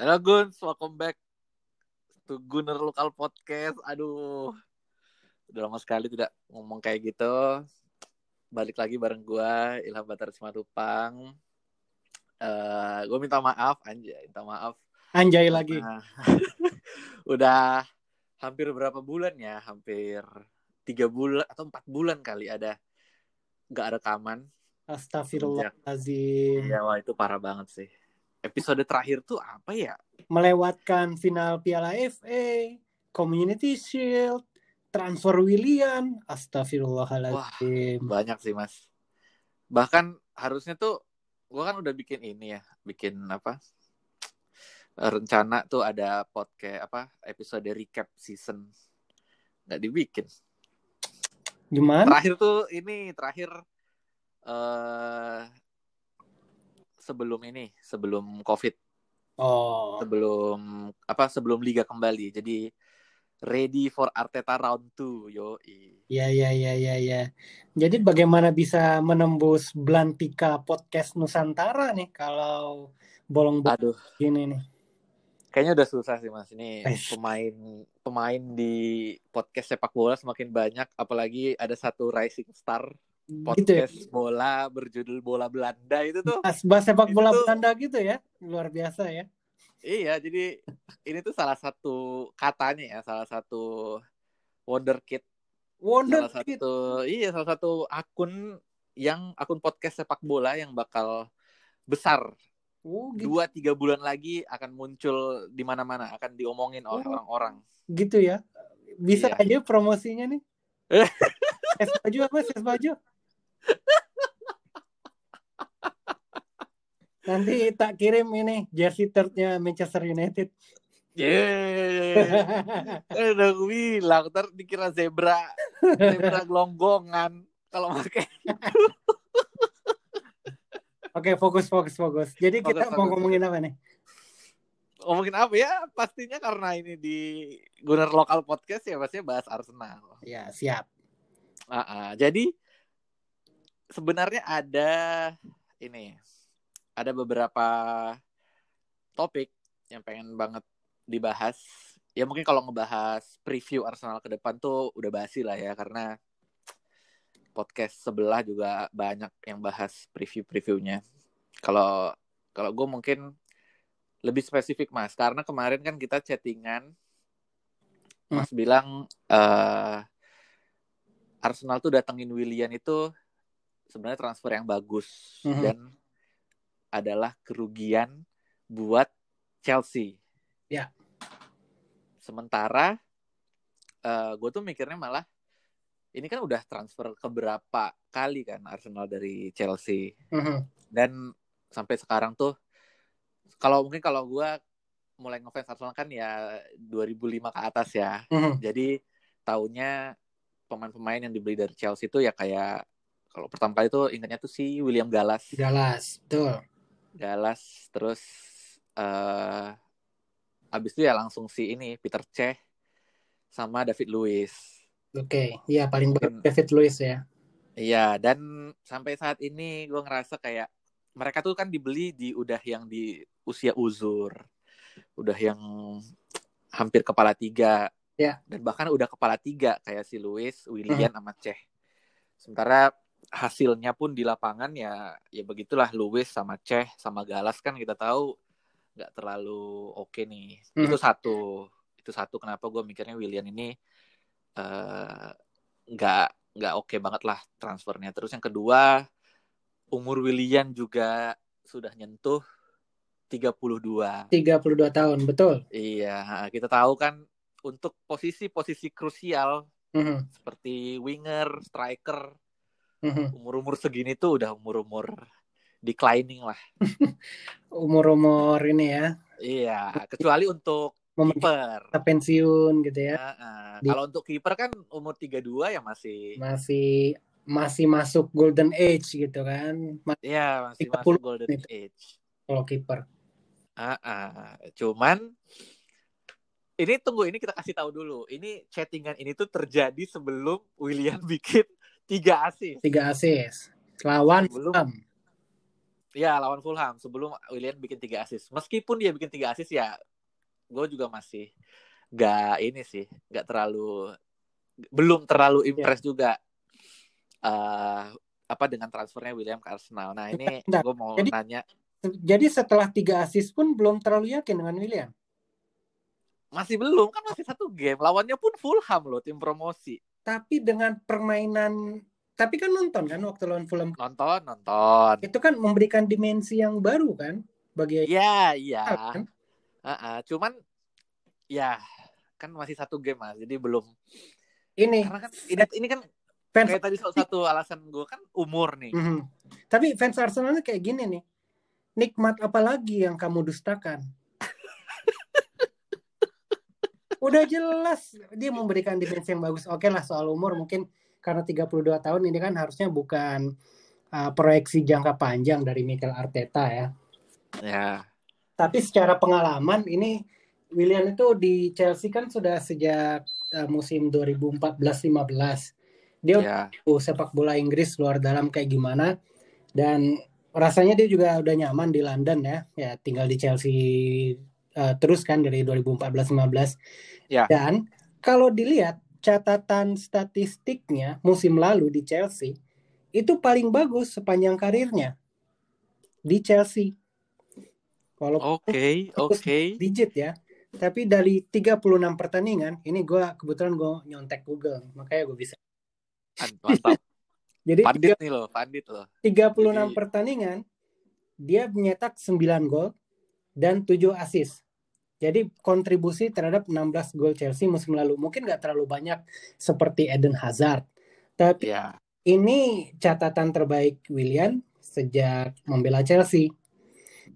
Halo Guns, welcome back to Gunner Lokal Podcast. Aduh, udah lama sekali tidak ngomong kayak gitu. Balik lagi bareng gua Ilham Batar Simatupang. Uh, gue minta maaf, anjay, minta maaf. Anjay lagi. Nah, udah hampir berapa bulan ya? Hampir tiga bulan atau empat bulan kali ada nggak rekaman. Astagfirullahaladzim. Iya, wah itu parah banget sih episode terakhir tuh apa ya? Melewatkan final Piala FA, Community Shield, transfer William, astagfirullahaladzim. Wah, banyak sih mas. Bahkan harusnya tuh, gue kan udah bikin ini ya, bikin apa? Rencana tuh ada podcast apa episode recap season nggak dibikin. Gimana? Terakhir tuh ini terakhir uh, sebelum ini, sebelum COVID. Oh. Sebelum apa? Sebelum liga kembali. Jadi ready for Arteta round 2, yo. Iya, iya, iya, iya, iya. Jadi bagaimana bisa menembus Blantika podcast Nusantara nih kalau bolong-bolong gini nih? Kayaknya udah susah sih Mas. Ini Eish. pemain pemain di podcast sepak bola semakin banyak apalagi ada satu rising star podcast gitu ya? bola berjudul bola Belanda itu tuh. Bahas, sepak bola tuh, Belanda gitu ya, luar biasa ya. Iya, jadi ini tuh salah satu katanya ya, salah satu wonder kid. Wonder salah kid. satu, iya salah satu akun yang akun podcast sepak bola yang bakal besar. Oh, gitu. Dua tiga bulan lagi akan muncul di mana-mana, akan diomongin oleh oh, orang-orang. Gitu ya, bisa iya. aja promosinya nih. es baju apa? Es baju? Nanti tak kirim ini jersey third-nya Manchester United. Yeah. Udah gue bilang, ntar dikira zebra, zebra gelonggongan kalau pakai. Oke, fokus, fokus, fokus. Jadi fokus, kita fokus. mau ngomongin apa nih? Ngomongin apa ya? Pastinya karena ini di Gunner Lokal Podcast ya, pastinya bahas Arsenal. Ya, siap. Uh -uh. Jadi, sebenarnya ada ini ada beberapa topik yang pengen banget dibahas. Ya mungkin kalau ngebahas preview Arsenal ke depan tuh udah basi lah ya karena podcast sebelah juga banyak yang bahas preview-previewnya. Kalau kalau gue mungkin lebih spesifik mas karena kemarin kan kita chattingan mas hmm. bilang uh, Arsenal tuh datengin William itu sebenarnya transfer yang bagus mm -hmm. dan adalah kerugian buat Chelsea. Ya. Sementara uh, eh, gue tuh mikirnya malah ini kan udah transfer ke berapa kali kan Arsenal dari Chelsea mm-hmm. dan sampai sekarang tuh kalau mungkin kalau gue mulai ngefans Arsenal kan ya 2005 ke atas ya mm-hmm. jadi tahunnya pemain-pemain yang dibeli dari Chelsea itu ya kayak kalau pertama kali tuh ingatnya tuh si William Galas Galas betul Galas terus uh, abis itu ya langsung si ini Peter Cech sama David Luiz. Oke, okay. iya paling baru David Luiz ya. Iya, dan sampai saat ini gue ngerasa kayak mereka tuh kan dibeli di udah yang di usia uzur, udah yang hampir kepala tiga, ya. dan bahkan udah kepala tiga kayak si Luis, William hmm. sama Cech. Sementara hasilnya pun di lapangan ya ya begitulah Luis sama Ceh sama Galas kan kita tahu nggak terlalu oke okay nih hmm. itu satu itu satu kenapa gue mikirnya William ini uh, nggak nggak oke okay banget lah transfernya terus yang kedua umur William juga sudah nyentuh 32 32 tahun betul iya kita tahu kan untuk posisi-posisi krusial mm -hmm. seperti winger striker. Umur-umur segini tuh udah umur-umur declining lah. Umur-umur ini ya. Iya, kecuali untuk kiper. pensiun gitu ya. Uh, uh. Di... Kalau untuk kiper kan umur 32 ya masih masih masih masuk golden age gitu kan. Iya, masih masuk golden itu. age. Kalau kiper. Uh, uh. Cuman ini tunggu ini kita kasih tahu dulu. Ini chattingan ini tuh terjadi sebelum William bikin Tiga asis. Tiga asis. Lawan belum, Ya lawan Fulham sebelum Willian bikin tiga assist. Meskipun dia bikin tiga assist ya, gue juga masih gak ini sih, gak terlalu belum terlalu iya. impress yeah. juga. Uh, apa dengan transfernya William ke Arsenal. Nah ini gue mau jadi, nanya. Jadi setelah tiga assist pun belum terlalu yakin dengan William. Masih belum kan masih satu game. Lawannya pun Fulham loh tim promosi. Tapi dengan permainan tapi kan nonton kan waktu lawan Fulham. Nonton, nonton. Itu kan memberikan dimensi yang baru kan bagi Iya, iya. Kan? Uh -uh. Cuman ya kan masih satu game mas, jadi belum. Ini karena kan ini, ini kan fans kayak tadi salah satu alasan gue kan umur nih. Mm -hmm. Tapi fans Arsenal kayak gini nih. Nikmat apa lagi yang kamu dustakan? Udah jelas dia memberikan dimensi yang bagus. Oke lah soal umur mungkin karena 32 tahun ini kan harusnya bukan uh, proyeksi jangka panjang dari Mikel Arteta ya. Ya. Tapi secara pengalaman ini William itu di Chelsea kan sudah sejak uh, musim 2014-15. Dia ya. sepak bola Inggris luar dalam kayak gimana dan rasanya dia juga udah nyaman di London ya. Ya tinggal di Chelsea uh, terus kan dari 2014-15. Ya. Dan kalau dilihat catatan statistiknya musim lalu di Chelsea itu paling bagus sepanjang karirnya di Chelsea. Walaupun oke, okay, oke. Okay. Digit ya. Tapi dari 36 pertandingan, ini gue kebetulan gue nyontek Google, makanya gue bisa. Mantap. Jadi pandit nih loh, pandit loh. 36 Jadi... pertandingan, dia menyetak 9 gol dan 7 assist. Jadi kontribusi terhadap 16 gol Chelsea musim lalu mungkin nggak terlalu banyak seperti Eden Hazard. Tapi yeah. ini catatan terbaik William sejak membela Chelsea.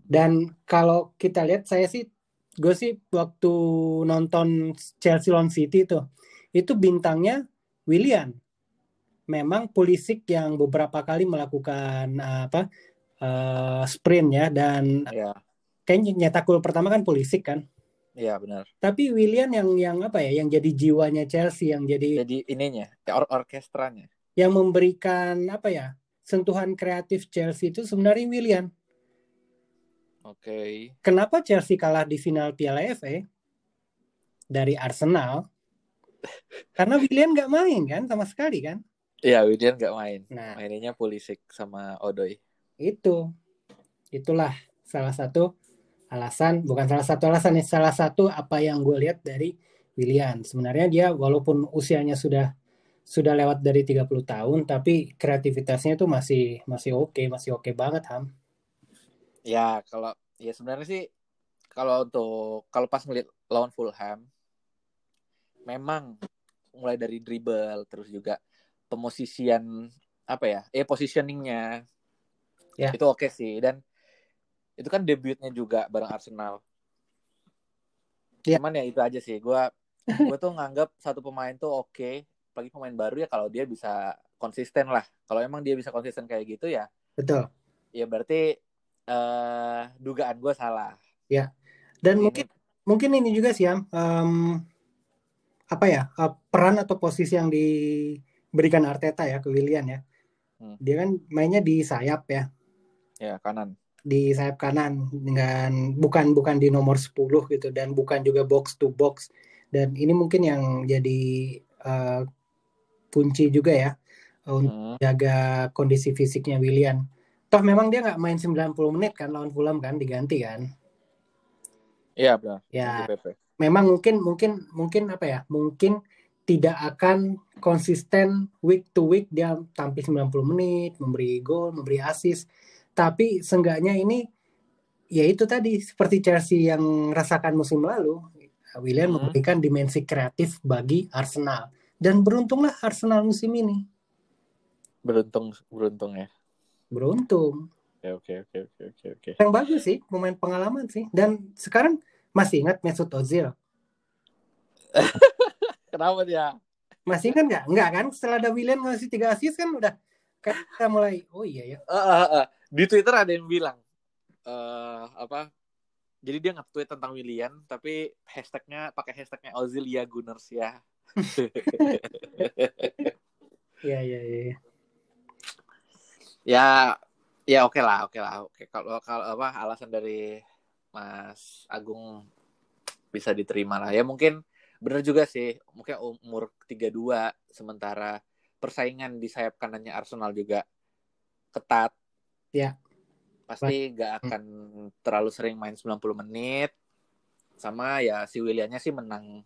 Dan kalau kita lihat saya sih gue sih waktu nonton Chelsea lawan City itu itu bintangnya William. Memang Pulisic yang beberapa kali melakukan apa uh, sprint ya dan yeah. kayaknya nyetak gol pertama kan Pulisic kan. Iya benar. Tapi William yang yang apa ya, yang jadi jiwanya Chelsea, yang jadi jadi ininya, or orkestranya. Yang memberikan apa ya, sentuhan kreatif Chelsea itu sebenarnya William. Oke. Okay. Kenapa Chelsea kalah di final Piala FA dari Arsenal? Karena William nggak main kan sama sekali kan? Iya, William nggak main. Nah, mainnya Pulisic sama Odoi. Itu, itulah salah satu alasan bukan salah satu alasan ya salah satu apa yang gue lihat dari William. Sebenarnya dia walaupun usianya sudah sudah lewat dari 30 tahun tapi kreativitasnya tuh masih masih oke okay, masih oke okay banget Ham. Ya kalau ya sebenarnya sih kalau untuk kalau pas ngeliat lawan Fulham memang mulai dari dribble terus juga pemosisian apa ya eh positioningnya ya. itu oke okay sih. Dan itu kan debutnya juga bareng Arsenal. Yeah. Cuman ya itu aja sih. Gue gue tuh nganggap satu pemain tuh oke, okay. apalagi pemain baru ya kalau dia bisa konsisten lah. Kalau emang dia bisa konsisten kayak gitu ya. Betul. Ya berarti uh, dugaan gue salah. Ya. Dan ini... mungkin mungkin ini juga sih ya. Um, apa ya uh, peran atau posisi yang diberikan Arteta ya ke William ya. Hmm. Dia kan mainnya di sayap ya. Ya kanan di sayap kanan dengan bukan bukan di nomor 10 gitu dan bukan juga box to box dan ini mungkin yang jadi uh, kunci juga ya untuk hmm. jaga kondisi fisiknya William. Toh memang dia nggak main 90 menit kan lawan Fulham kan diganti kan? Iya benar. Ya. Memang mungkin mungkin mungkin apa ya? Mungkin tidak akan konsisten week to week dia tampil 90 menit, memberi gol, memberi assist tapi seenggaknya ini ya itu tadi seperti Chelsea yang rasakan musim lalu, William hmm. memberikan dimensi kreatif bagi Arsenal dan beruntunglah Arsenal musim ini. Beruntung beruntung ya. Beruntung. Oke oke oke oke oke. Yang bagus sih, pemain pengalaman sih. Dan sekarang masih ingat Mesut Ozil. Kenapa dia? Masih ingat nggak? Nggak kan? Setelah ada William ngasih tiga assist kan udah kan kita mulai oh iya ya. Uh, uh, uh di Twitter ada yang bilang uh, apa jadi dia nge-tweet tentang William tapi hashtagnya pakai hashtagnya Ozilia Gunners ya Iya iya iya. Ya Ya oke lah, oke lah. Oke kalau kalau apa alasan dari Mas Agung bisa diterima lah. Ya mungkin benar juga sih. Mungkin umur 32 sementara persaingan di sayap kanannya Arsenal juga ketat. Ya. Pasti nggak akan terlalu sering main 90 menit. Sama ya si Williamnya sih menang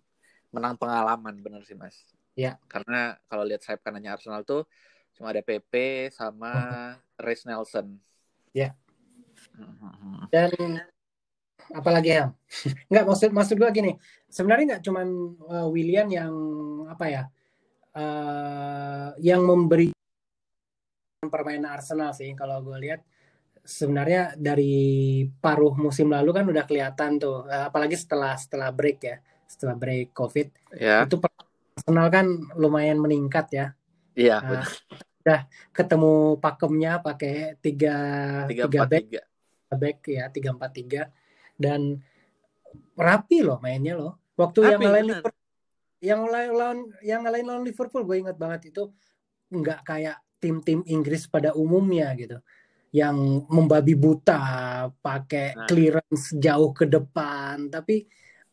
menang pengalaman bener sih Mas. Ya. Karena kalau lihat sayap kanannya Arsenal tuh cuma ada PP sama Reece Nelson. Ya. Dan apalagi ya? Nggak maksud maksud gue gini. Sebenarnya nggak cuma uh, William yang apa ya? Uh, yang memberi permainan Arsenal sih kalau gue lihat sebenarnya dari paruh musim lalu kan udah kelihatan tuh uh, apalagi setelah setelah break ya setelah break covid Ya. itu Arsenal kan lumayan meningkat ya Iya. Nah, udah ketemu pakemnya pakai tiga Tiga back tiga. back ya tiga empat tiga dan rapi loh mainnya loh waktu yang Rapi, ngalahin bener. Liverpool yang lain lawan yang ngalahin lawan Liverpool gue ingat banget itu nggak kayak tim-tim Inggris pada umumnya gitu yang membabi buta pakai Nah. clearance jauh ke depan tapi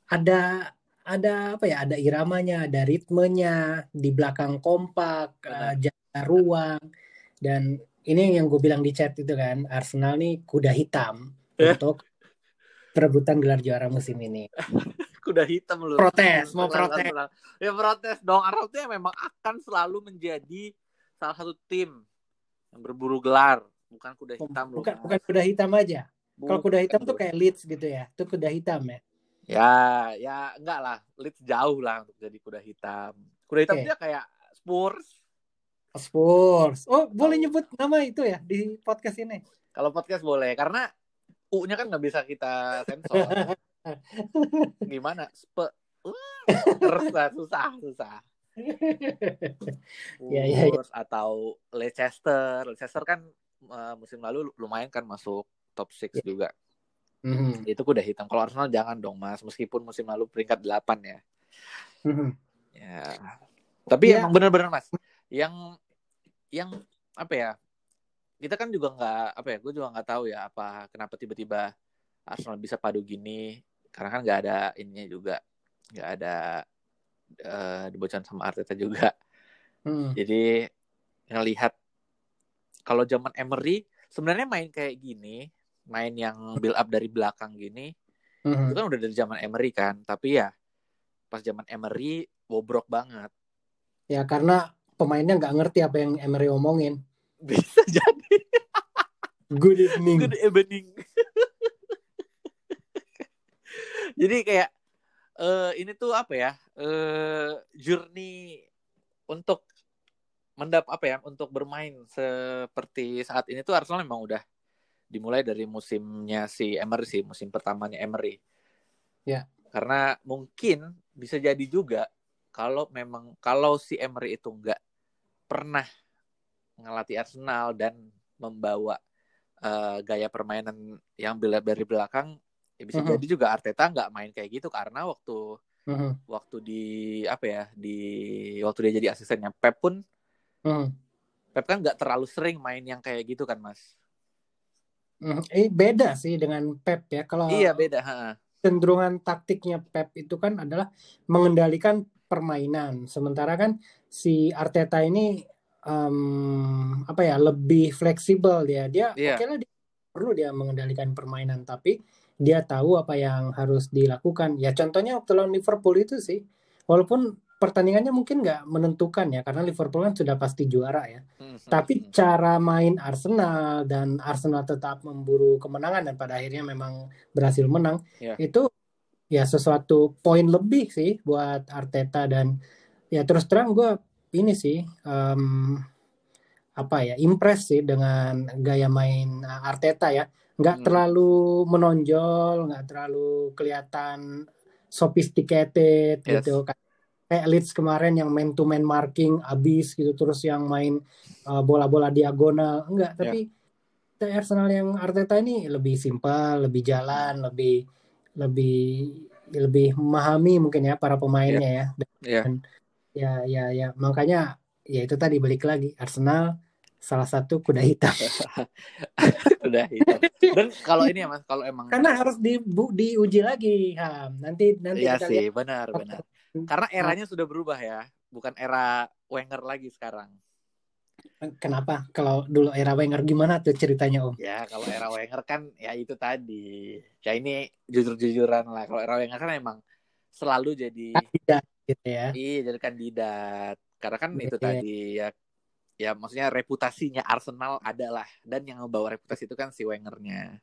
ada ada apa ya ada iramanya ada ritmenya di belakang kompak eh, jaga ruang dan ini yang gue bilang di chat itu kan Arsenal nih kuda hitam Eh. untuk perebutan gelar juara musim ini Kuda hitam lu. Protes, mau protes. Ya protes dong. Arsenal memang akan selalu menjadi salah satu tim yang berburu gelar, bukan kuda hitam loh. bukan bukan kuda hitam aja kalau kuda hitam tuh kayak Leeds gitu ya itu kuda hitam ya Ya, ya enggak lah. Leeds jauh lah untuk jadi kuda hitam. Kuda hitam Oke. dia kayak Spurs. Spurs oh boleh nyebut nama itu ya di podcast ini Kalau podcast boleh, karena U-nya kan nggak bisa kita sensor. Gimana? Spe Uh, susah, susah, susah. Ya, ya, ya. Atau Leicester. Leicester kan eh, musim lalu lumayan kan masuk top 6 Ya. juga. Mhm. Itu kuda hitam. Kalau Arsenal jangan dong, Mas. Meskipun musim lalu peringkat 8 ya. Mhm. Ya. Tapi Ya. emang bener-bener Mas, yang yang apa ya? Kita kan juga nggak apa ya? Gue juga nggak tahu ya apa kenapa tiba-tiba Arsenal bisa padu gini. Karena kan nggak ada ininya juga, nggak ada eh dibocoran sama Arteta juga. Mhm. Jadi ngelihat kalau zaman Emery sebenarnya main kayak gini, main yang build up dari belakang gini, Mhm. itu kan udah dari zaman Emery kan. Tapi ya pas zaman Emery bobrok banget. ya karena pemainnya nggak ngerti apa yang Emery omongin Bisa jadi good evening good evening. Jadi kayak eh ini tuh apa ya? eh journey untuk mendap apa ya? Untuk bermain seperti saat ini tuh Arsenal memang udah dimulai dari musimnya si Emery sih, musim pertamanya Emery. Ya. Karena mungkin bisa jadi juga kalau memang kalau si Emery itu nggak pernah ngelatih Arsenal dan membawa eh, gaya permainan yang bila dari belakang ya bisa Mhm. jadi juga Arteta nggak main kayak gitu karena waktu Mhm. waktu di apa ya di waktu dia jadi asistennya Pep pun Mhm. Pep kan nggak terlalu sering main yang kayak gitu kan mas. Eh, beda sih dengan Pep ya kalau iya beda ha. cenderungan taktiknya Pep itu kan adalah mengendalikan permainan. Sementara kan si Arteta ini em, apa ya lebih fleksibel dia. Dia Iya. oke lah dia perlu dia mengendalikan permainan tapi dia tahu apa yang harus dilakukan. Ya contohnya waktu lawan Liverpool itu sih. Walaupun pertandingannya mungkin nggak menentukan ya karena Liverpool kan sudah pasti juara ya. Hmm, hmm, Tapi hmm. cara main Arsenal dan Arsenal tetap memburu kemenangan dan pada akhirnya memang berhasil menang Iya. itu ya sesuatu poin lebih sih buat Arteta dan ya terus terang gue ini sih em, apa ya impress sih dengan gaya main uh, Arteta ya nggak Hmm. terlalu menonjol nggak terlalu kelihatan sophisticated Yes. gitu kayak Leeds kemarin yang man to man marking abis gitu terus yang main uh, bola-bola diagonal enggak tapi Arsenal yang Arteta ini lebih simpel lebih jalan lebih lebih lebih memahami mungkin ya para pemainnya ya Iya. ya ya ya makanya ya itu tadi balik lagi Arsenal salah satu kuda hitam. kuda hitam. Dan kalau ini ya mas, kalau emang karena harus di bu, diuji lagi, Ham. Nanti nanti Iya sih, lihat. benar benar. Karena eranya sudah berubah ya, bukan era Wenger lagi sekarang. Kenapa? Kalau dulu era Wenger gimana tuh ceritanya Om? Ya kalau era Wenger kan ya itu tadi. Ya ini jujur-jujuran lah. Kalau era Wenger kan emang selalu jadi kandidat gitu ya. Iya jadi kandidat. Karena kan itu tadi ya ya maksudnya reputasinya Arsenal adalah dan yang membawa reputasi itu kan si Wengernya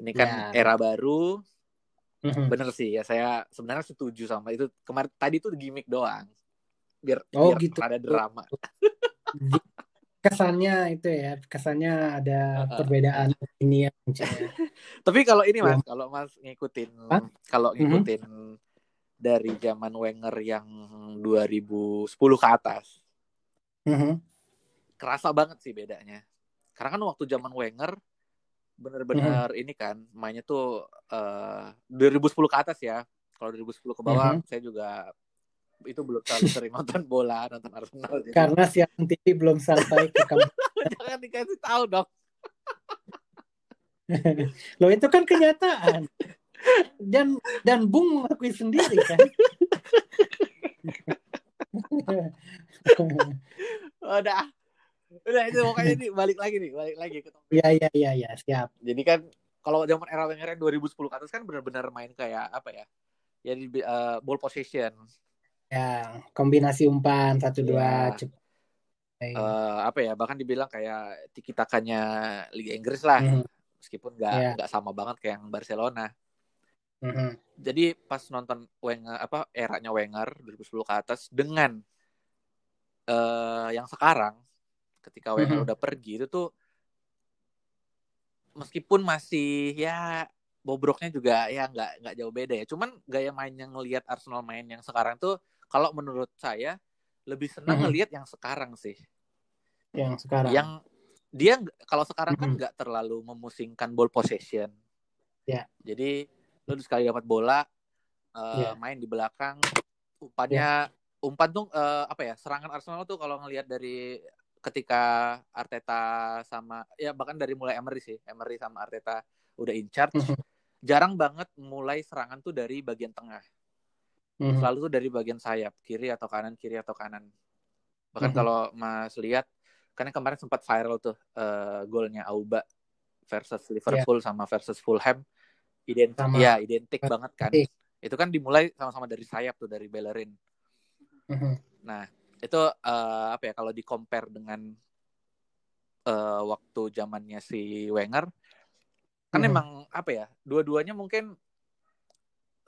ini kan ya. era baru mm-hmm. bener sih ya saya sebenarnya setuju sama itu kemarin tadi tuh gimmick doang biar oh, biar gitu. ada drama kesannya itu ya kesannya ada uh-uh. perbedaan ini ya tapi kalau ini mas kalau mas ngikutin kalau mhm. ngikutin mm-hmm. dari zaman Wenger yang 2010 ke atas mm-hmm kerasa banget sih bedanya. Karena kan waktu zaman Wenger bener-bener hmm. ini kan mainnya tuh uh, eh, 2010 ke atas ya. Kalau 2010 ke bawah hmm. saya juga itu belum terlalu sering nonton bola, nonton Arsenal. Jadi... Karena siaran TV belum sampai ke kamu. Jangan dikasih tahu dong. Loh itu kan kenyataan. Dan dan Bung mengakui sendiri kan. Udah, udah itu pokoknya nih balik lagi nih balik lagi ke topik iya iya iya ya, siap jadi kan kalau zaman era Wenger 2010 ke atas kan benar-benar main kayak apa ya jadi uh, ball possession ya kombinasi umpan satu ya. dua cepat uh, apa ya bahkan dibilang kayak tiki takanya Liga Inggris lah mm -hmm. meskipun nggak yeah. nggak sama banget kayak yang Barcelona mm -hmm. jadi pas nonton Wenger apa eranya Wenger 2010 ke atas dengan uh, yang sekarang ketika Wenger mm-hmm. udah pergi itu tuh meskipun masih ya bobroknya juga ya nggak nggak jauh beda ya cuman gaya main yang ngelihat Arsenal main yang sekarang tuh kalau menurut saya lebih senang mm-hmm. ngelihat yang sekarang sih yang sekarang yang dia kalau sekarang mm-hmm. kan nggak terlalu memusingkan ball possession ya yeah. jadi lu sekali dapat bola uh, yeah. main di belakang umpannya yeah. umpan tuh uh, apa ya serangan Arsenal tuh kalau ngelihat dari ketika Arteta sama ya bahkan dari mulai Emery sih Emery sama Arteta udah in charge mm -hmm. jarang banget mulai serangan tuh dari bagian tengah mm -hmm. selalu tuh dari bagian sayap kiri atau kanan kiri atau kanan bahkan mm -hmm. kalau Mas lihat karena kemarin sempat viral tuh uh, golnya Auba versus Liverpool yeah. sama versus Fulham identik sama. ya identik banget kan itu kan dimulai sama-sama dari sayap tuh dari Bellerin mm -hmm. nah itu uh, apa ya kalau di compare dengan uh, waktu zamannya si Wenger kan hmm. emang apa ya dua-duanya mungkin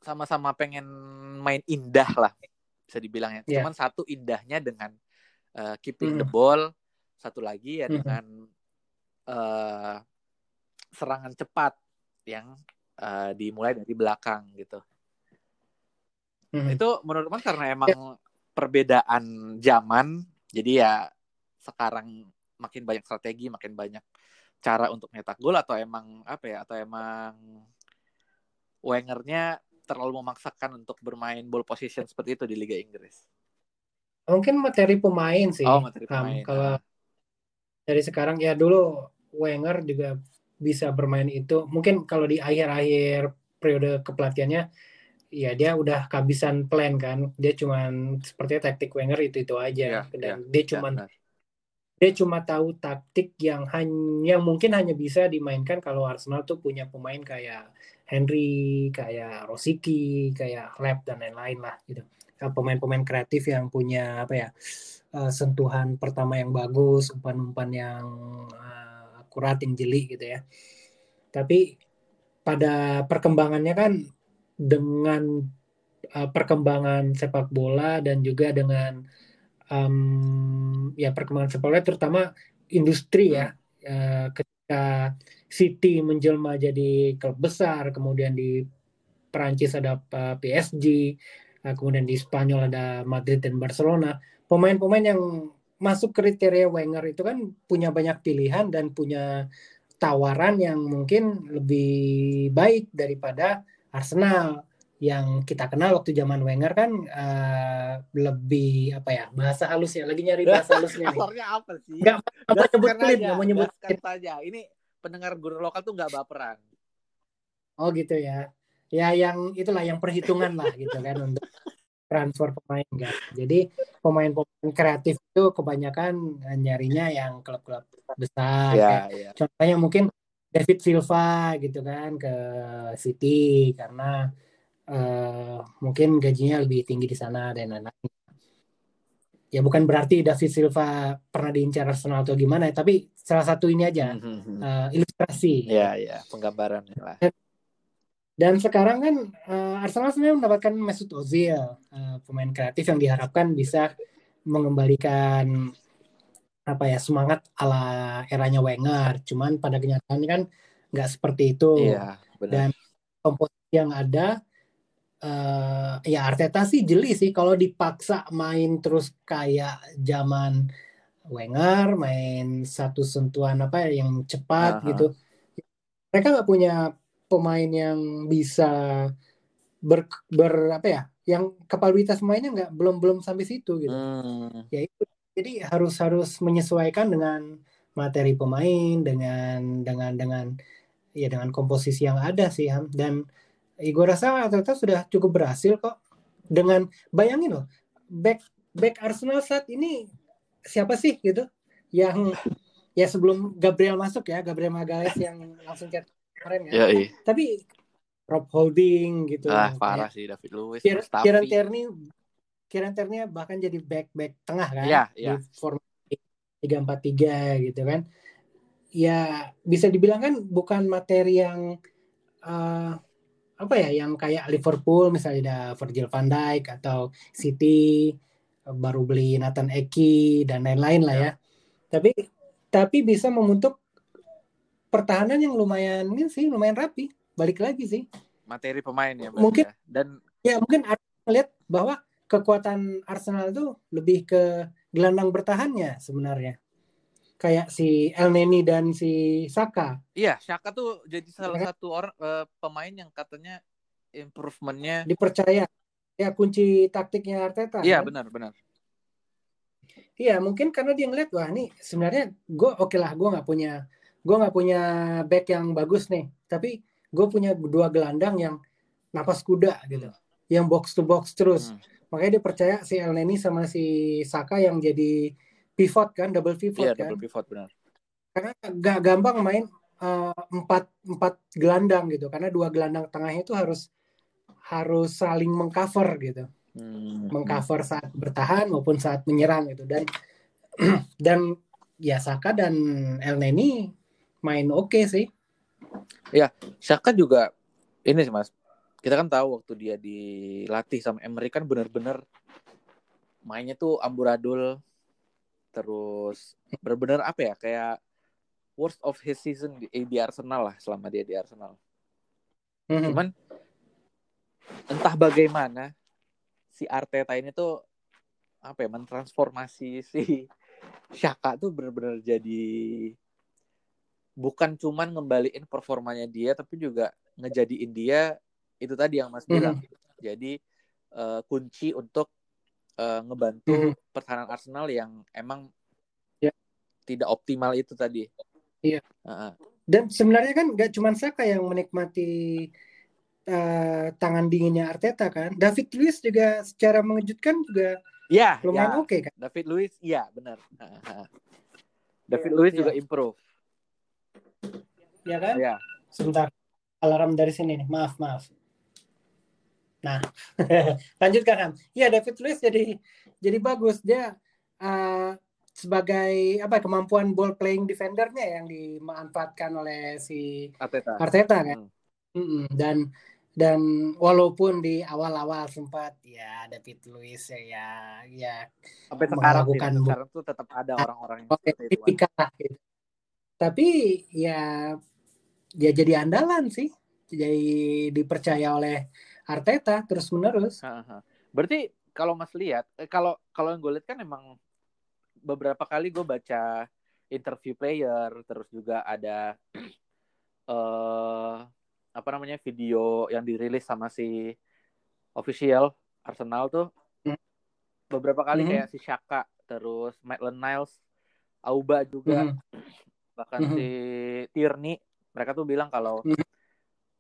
sama-sama pengen main indah lah bisa dibilang ya yeah. cuman satu indahnya dengan uh, keeping hmm. the ball satu lagi ya hmm. dengan uh, serangan cepat yang uh, dimulai dari belakang gitu hmm. itu menurut mas karena emang yeah perbedaan zaman jadi ya sekarang makin banyak strategi makin banyak cara untuk nyetak gol atau emang apa ya atau emang Wengernya terlalu memaksakan untuk bermain ball position seperti itu di Liga Inggris? Mungkin materi pemain sih. Oh materi pemain um, kalau dari sekarang ya dulu Wenger juga bisa bermain itu. Mungkin kalau di akhir-akhir periode kepelatihannya ya dia udah kehabisan plan kan. Dia cuman sepertinya taktik Wenger itu itu aja. Yeah, dan yeah, dia cuman yeah, dia cuma tahu taktik yang hanya yang mungkin hanya bisa dimainkan kalau Arsenal tuh punya pemain kayak Henry kayak Rosicki kayak Lab dan lain-lain lah gitu. Pemain-pemain kreatif yang punya apa ya uh, sentuhan pertama yang bagus umpan-umpan yang uh, akurat yang jeli gitu ya. Tapi pada perkembangannya kan dengan uh, perkembangan sepak bola dan juga dengan um, ya perkembangan sepak bola terutama industri ya. Uh, ketika City menjelma jadi klub besar kemudian di Perancis ada uh, PSG uh, kemudian di Spanyol ada Madrid dan Barcelona. Pemain-pemain yang masuk kriteria Wenger itu kan punya banyak pilihan dan punya tawaran yang mungkin lebih baik daripada Arsenal yang kita kenal waktu zaman Wenger kan uh, lebih apa ya bahasa halus ya lagi nyari bahasa halusnya nih. Kasarnya apa sih? Nggak mau nyebut klip, nggak mau nyebut saja. Ini pendengar guru lokal tuh nggak baperan. Oh gitu ya. Ya yang itulah yang perhitungan lah gitu kan untuk transfer pemain kan. Jadi pemain-pemain kreatif itu kebanyakan nyarinya yang klub-klub besar. Kayak iya. Contohnya mungkin David Silva gitu kan ke City karena eh, mungkin gajinya lebih tinggi di sana dan lain-lain. Ya bukan berarti David Silva pernah diincar Arsenal atau gimana, ya, tapi salah satu ini aja Mhm. eh, ilustrasi. Iya, iya, penggambaran lah. Dan sekarang kan eh, Arsenal sebenarnya mendapatkan Mesut Ozil, eh, pemain kreatif yang diharapkan bisa mengembalikan apa ya semangat ala eranya Wenger. Cuman pada kenyataannya kan nggak seperti itu. Iya, benar. Dan komposisi yang ada eh ya Arteta sih jeli sih kalau dipaksa main terus kayak zaman Wenger main satu sentuhan apa ya, yang cepat Aha. gitu. Mereka nggak punya pemain yang bisa ber, ber apa ya, yang kapabilitas mainnya nggak belum belum sampai situ gitu. Hmm. Ya itu. Jadi harus harus menyesuaikan dengan materi pemain dengan dengan dengan ya dengan komposisi yang ada sih Ham. Dan eh, gue rasa Arteta sudah cukup berhasil kok dengan bayangin loh back back Arsenal saat ini siapa sih gitu yang ya sebelum Gabriel masuk ya Gabriel Magalhaes yang langsung cetak kemarin Ya, iya. tapi Rob Holding gitu Ah, parah sih David Luiz. Kieran Tierney Kieran bahkan jadi back back tengah kan Iya, di iya. formasi tiga empat tiga gitu kan. Ya bisa dibilang kan bukan materi yang eh, apa ya yang kayak Liverpool misalnya ada Virgil van Dijk atau City baru beli Nathan Eki dan lain-lain lah ya. Tapi tapi bisa membentuk pertahanan yang lumayan ini sih lumayan rapi. Balik lagi sih. Materi pemain ya, Mungkin- ya. Dan ya mungkin Arsenal melihat bahwa kekuatan Arsenal itu lebih ke gelandang bertahannya sebenarnya. Kayak si El Neni dan si Saka. Iya, Shaka tuh jadi salah Ya satu orang eh, pemain yang katanya improvementnya dipercaya. Ya kunci taktiknya Arteta Iya, kan? benar, benar. Iya mungkin karena dia ngeliat wah nih sebenarnya gue oke lah gue nggak punya gue nggak punya back yang bagus nih tapi gue punya dua gelandang yang napas kuda gitu. Yang box to box terus. Hmm. Makanya dia percaya si El Neni sama si Saka yang jadi pivot kan double pivot Iya, kan double pivot benar. karena gak gampang main eh, empat empat gelandang gitu karena dua gelandang tengahnya itu harus harus saling mengcover gitu Hmm. mengcover saat bertahan maupun saat menyerang gitu dan dan ya Saka dan El Neni main oke sih Shaka juga ini sih Mas. Kita kan tahu waktu dia dilatih sama Emery kan benar-benar mainnya tuh amburadul terus benar-benar apa ya kayak worst of his season di, di Arsenal lah selama dia di Arsenal. Mhm. Cuman entah bagaimana si Arteta ini tuh apa ya mentransformasi si Shaka tuh benar-benar jadi bukan cuman ngembaliin performanya dia tapi juga ngejadiin dia itu tadi yang Mas bilang. Jadi eh, kunci untuk eh, ngebantu Mhm. pertahanan Arsenal yang emang Ya. tidak optimal itu tadi. Iya. Heeh. dan sebenarnya kan gak cuma Saka yang menikmati eh, tangan dinginnya Arteta kan David Luiz juga secara mengejutkan juga Iya, lumayan ya. oke kan David Luiz, iya benar. Heeh. David Iya, Luiz iya. juga improve. ya kan Ya. sebentar alarm dari sini nih maaf maaf nah lanjutkan Ham iya David Luiz jadi jadi bagus dia eh, sebagai apa kemampuan ball playing defendernya yang dimanfaatkan oleh si Arteta. Arteta kan Hmm. Mm-mm. dan dan walaupun di awal-awal sempat ya David Luiz ya ya, ya Sampai sekarang sih, melakukan sampai bu- sekarang tuh tetap ada orang-orang yang oke seperti itu. Lah gitu. tapi ya ya jadi andalan sih jadi dipercaya oleh Arteta terus menerus. Berarti kalau Mas lihat, eh, kalau kalau yang gue lihat kan emang beberapa kali gue baca interview player, terus juga ada eh apa namanya video yang dirilis sama si official Arsenal tuh Hmm. beberapa kali Mhm. kayak si Shaka terus Maitland Niles Auba juga Mhm. bahkan Mhm. si Tierney mereka tuh bilang kalau Mhm.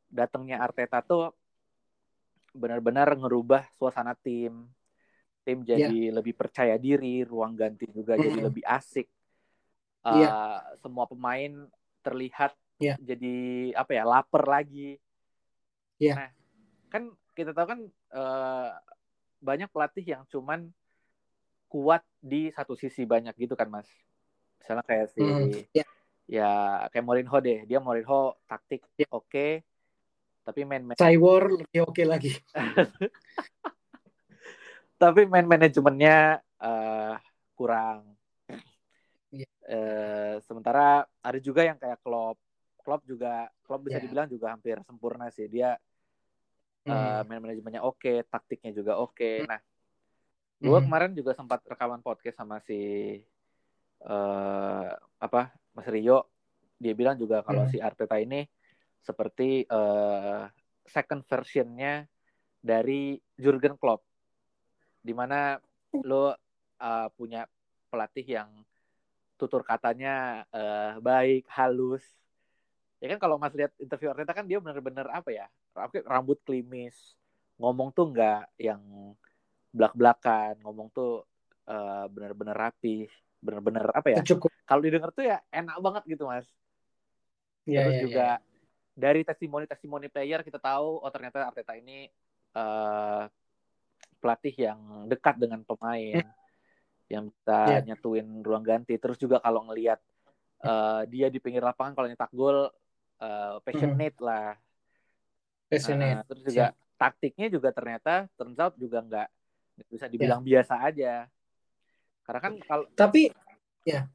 datangnya Arteta tuh benar-benar ngerubah suasana tim tim jadi lebih percaya diri ruang ganti juga jadi Mhm. lebih asik Iya. Uh, semua pemain terlihat Iya. jadi apa ya lapar lagi Iya. nah kan kita tahu kan uh, banyak pelatih yang cuman kuat di satu sisi banyak gitu kan mas misalnya kayak si Mhm. Iya. ya kayak Mourinho deh dia Mourinho taktik Iya. oke tapi main Cywar lebih oke lagi. tapi main manajemennya eh, kurang. Iya. Eh, sementara ada juga yang kayak Klopp. Klopp juga Klopp bisa Iya. dibilang juga hampir sempurna sih. Dia eh, Hmm. main manajemennya oke, taktiknya juga oke. Nah, gue Hmm. kemarin juga sempat rekaman podcast sama si eh, apa Mas Rio. Dia bilang juga kalau Hmm. si Arteta ini seperti eh, second versionnya dari Jurgen Klopp di mana lo uh, punya pelatih yang tutur katanya uh, baik halus ya kan kalau mas lihat interview Arteta kan dia bener-bener apa ya rambut klimis ngomong tuh nggak yang belak-belakan ngomong tuh uh, bener-bener rapi bener-bener apa ya Cukup. kalau didengar tuh ya enak banget gitu mas Iya, terus iya, juga iya. Dari testimoni-testimoni player kita tahu oh ternyata Arteta ini uh, pelatih yang dekat dengan pemain yang bisa Yeah. nyatuin ruang ganti. Terus juga kalau ngelihat uh, dia di pinggir lapangan kalau nyetak gol uh, passionate lah. Passionate. Uh, terus juga taktiknya juga ternyata turns out juga nggak bisa dibilang Ya. biasa aja. Karena kan kalau Tapi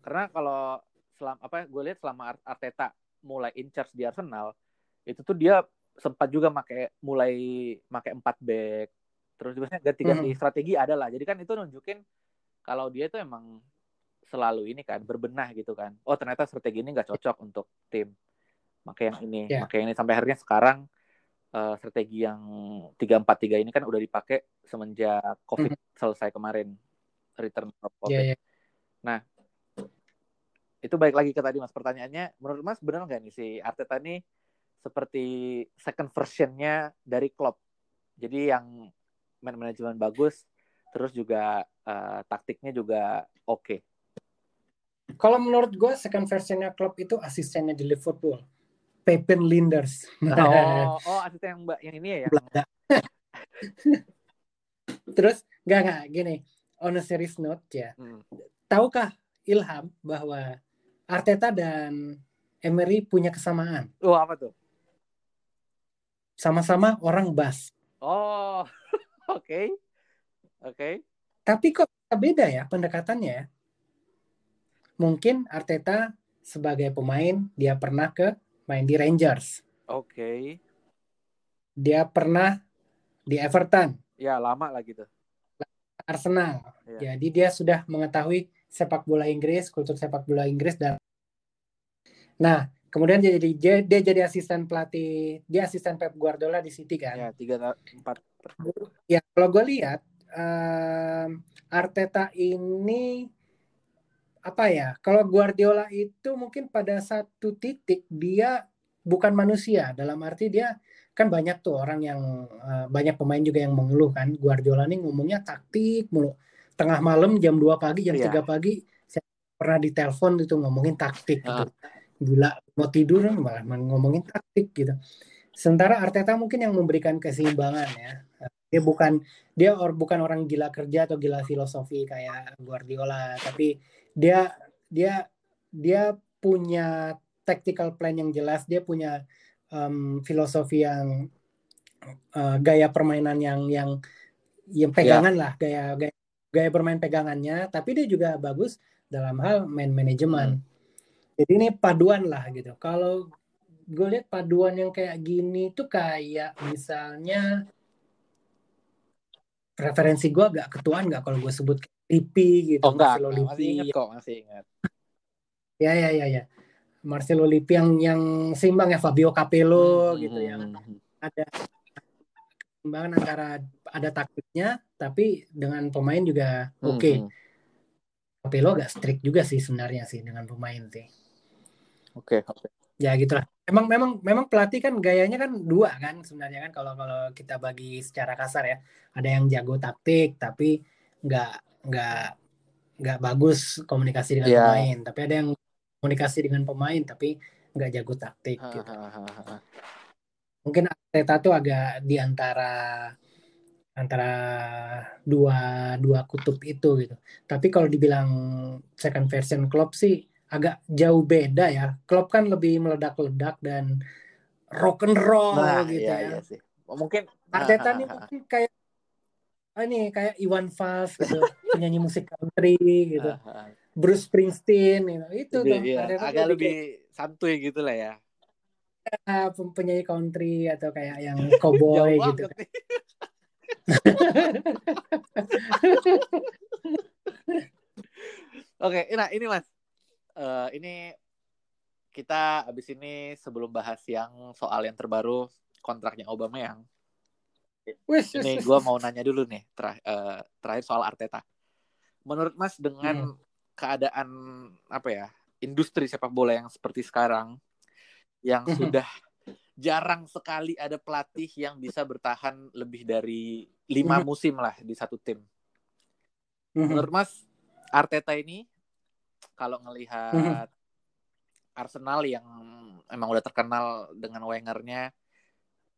karena kalau selama apa gue lihat selama Ar- Arteta mulai in charge di Arsenal itu tuh dia sempat juga make mulai make empat back. Terus biasanya ganti-ganti strategi ada lah. Jadi kan itu nunjukin kalau dia itu emang selalu ini kan berbenah gitu kan. Oh ternyata strategi ini nggak cocok untuk tim. Maka yang ini Ya. maka yang ini. Sampai akhirnya sekarang eh, strategi yang tiga empat tiga ini kan udah dipakai semenjak covid selesai kemarin. Return of covid. ya, ya. itu baik lagi ke tadi mas. Pertanyaannya menurut mas benar nggak nih si Arteta ini seperti second versionnya dari Klopp jadi yang main manajemen bagus terus juga eh, taktiknya juga oke Kalau menurut gue second versionnya Klopp itu asistennya di Liverpool. Pepin Linders. oh oh asisten yang mbak yang ini ya yang Belanda. Terus nggak nggak gini. On a serious note ya. Hmm. Tahukah Ilham bahwa Arteta dan Emery punya kesamaan? oh apa tuh Sama-sama orang Bas. oh oke oke Tapi kok beda ya pendekatannya ya? Mungkin Arteta sebagai pemain dia pernah ke main di Rangers. oke Dia pernah di Everton, ya lama lah gitu Arsenal. Iya. Jadi dia sudah mengetahui sepak bola Inggris, kultur sepak bola Inggris dan Nah, kemudian dia jadi dia, dia jadi asisten pelatih, dia asisten Pep Guardiola di City kan. ya tiga empat Ya, kalau gue lihat em, Arteta ini apa ya? Kalau Guardiola itu mungkin pada satu titik dia bukan manusia. Dalam arti dia kan banyak tuh orang yang eh, banyak pemain juga yang mengeluh kan. Guardiola ini ngomongnya taktik mulu. Tengah malam jam 2 pagi, jam Iya. 3 pagi saya pernah ditelepon itu ngomongin taktik gitu. Ah. Gila, mau tidur malah ngomongin taktik gitu. Sementara Arteta mungkin yang memberikan keseimbangan ya. Dia bukan dia or, bukan orang gila kerja atau gila filosofi kayak Guardiola, tapi dia dia dia punya tactical plan yang jelas, dia punya em, filosofi yang eh, gaya permainan yang yang yang pegangan lah, gaya gaya gaya bermain pegangannya, tapi dia juga bagus dalam hal main manajemen. Jadi ini paduan lah gitu. Kalau gue lihat paduan yang kayak gini tuh kayak misalnya referensi gue agak ketuaan nggak kalau gue sebut Lippi gitu, oh enggak Marcelo enggak. masih ingat kok masih ingat Ya ya ya ya. Marcelo Lippi yang yang seimbang ya Fabio Capello Hmm, gitu hmm, yang hmm. ada keseimbangan antara ada taktiknya tapi dengan pemain juga oke. Okay. Hmm. Tapi lo gak strict juga sih sebenarnya sih dengan pemain sih. Oke, okay, oke. Okay. Ya gitulah. Emang memang memang pelatih kan gayanya kan dua kan sebenarnya kan kalau kalau kita bagi secara kasar ya. Ada yang jago taktik tapi nggak nggak nggak bagus komunikasi dengan yeah. pemain. Tapi ada yang komunikasi dengan pemain tapi nggak jago taktik gitu mungkin Arteta tuh agak di antara antara dua dua kutub itu gitu. Tapi kalau dibilang second version Klopp sih agak jauh beda ya. Klopp kan lebih meledak-ledak dan rock and roll nah, gitu iya, ya. Iya sih. Mungkin Arteta nih mungkin kayak ah, ini kayak Iwan Fals gitu, penyanyi musik country gitu. Bruce Springsteen gitu. Itu tuh. Iya, agak lebih santuy gitu lah ya penyanyi country atau kayak yang cowboy gitu. Oke, nah ini mas, uh, ini kita abis ini sebelum bahas yang soal yang terbaru kontraknya Obama yang ini gue mau nanya dulu nih ter uh, terakhir soal Arteta. Menurut Mas dengan hmm. keadaan apa ya industri sepak bola yang seperti sekarang, yang mhm. sudah jarang sekali ada pelatih yang bisa bertahan lebih dari lima mhm. musim lah di satu tim. Mhm. Menurut Mas, Arteta ini kalau ngelihat Arsenal yang emang udah terkenal dengan Wengernya